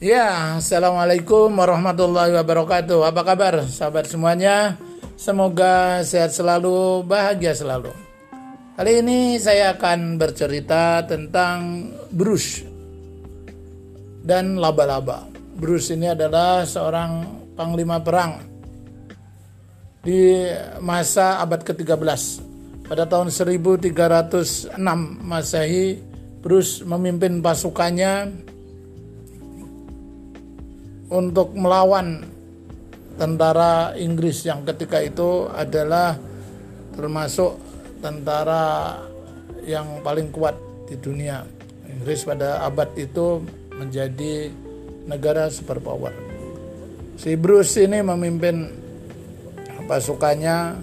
Ya, Assalamualaikum warahmatullahi wabarakatuh. Apa kabar sahabat semuanya? Semoga sehat selalu, bahagia selalu. Kali ini saya akan bercerita tentang Bruce dan laba-laba. Bruce ini adalah seorang panglima perang di masa abad ke-13. Pada tahun 1306 Masehi, Bruce memimpin pasukannya untuk melawan tentara Inggris yang ketika itu adalah termasuk tentara yang paling kuat di dunia. Inggris pada abad itu menjadi negara superpower. Si Bruce ini memimpin pasukannya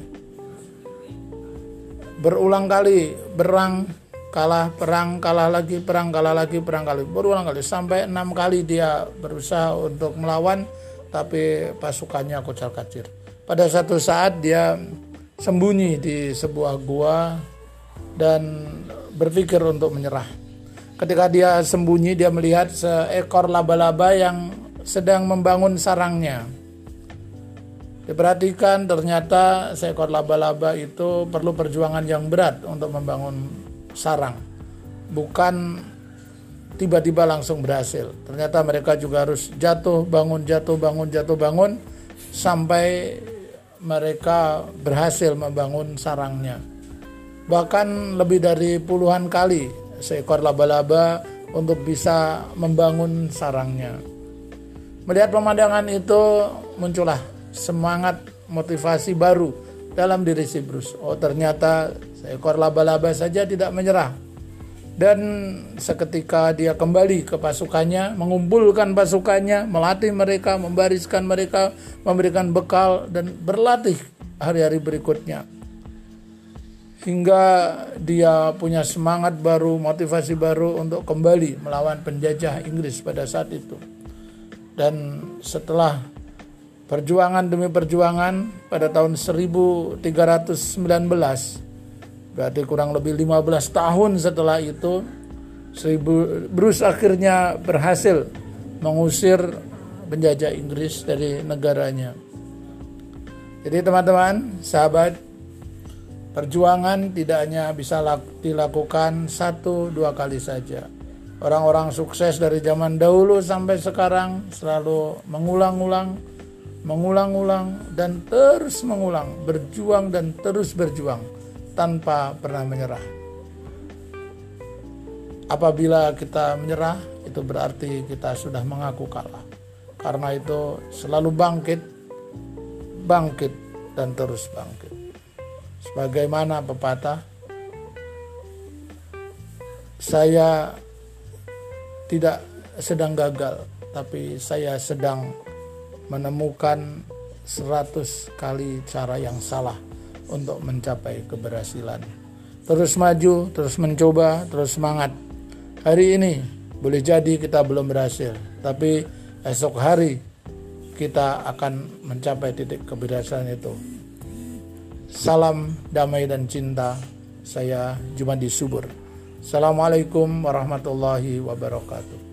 berulang kali berang kalah perang kalah lagi perang kalah lagi perang kali. Berulang kali. Sampai enam kali dia berusaha untuk melawan tapi pasukannya kocar kacir. Pada satu saat dia sembunyi di sebuah gua dan berpikir untuk menyerah. Ketika dia sembunyi dia melihat seekor laba-laba yang sedang membangun sarangnya. Diperhatikan ternyata seekor laba-laba itu perlu perjuangan yang berat untuk membangun sarang. Bukan tiba-tiba langsung berhasil. Ternyata mereka juga harus jatuh, bangun, jatuh, bangun, jatuh, bangun sampai mereka berhasil membangun sarangnya. Bahkan lebih dari puluhan kali seekor laba-laba untuk bisa membangun sarangnya. Melihat pemandangan itu muncullah semangat motivasi baru dalam diri si Bruce. Oh ternyata Seekor laba-laba saja tidak menyerah. Dan seketika dia kembali ke pasukannya, mengumpulkan pasukannya, melatih mereka, membariskan mereka, memberikan bekal, dan berlatih hari-hari berikutnya. Hingga dia punya semangat baru, motivasi baru untuk kembali melawan penjajah Inggris pada saat itu. Dan setelah perjuangan demi perjuangan pada tahun 1319 Berarti kurang lebih 15 tahun setelah itu Bruce akhirnya berhasil mengusir penjajah Inggris dari negaranya. Jadi teman-teman, sahabat, perjuangan tidak hanya bisa dilakukan satu dua kali saja. Orang-orang sukses dari zaman dahulu sampai sekarang selalu mengulang-ulang, mengulang-ulang, dan terus mengulang, berjuang dan terus berjuang tanpa pernah menyerah. Apabila kita menyerah, itu berarti kita sudah mengaku kalah. Karena itu selalu bangkit, bangkit, dan terus bangkit. Sebagaimana pepatah, saya tidak sedang gagal, tapi saya sedang menemukan 100 kali cara yang salah untuk mencapai keberhasilan. Terus maju, terus mencoba, terus semangat. Hari ini boleh jadi kita belum berhasil, tapi esok hari kita akan mencapai titik keberhasilan itu. Salam damai dan cinta. Saya Jumadi Subur. Assalamualaikum warahmatullahi wabarakatuh.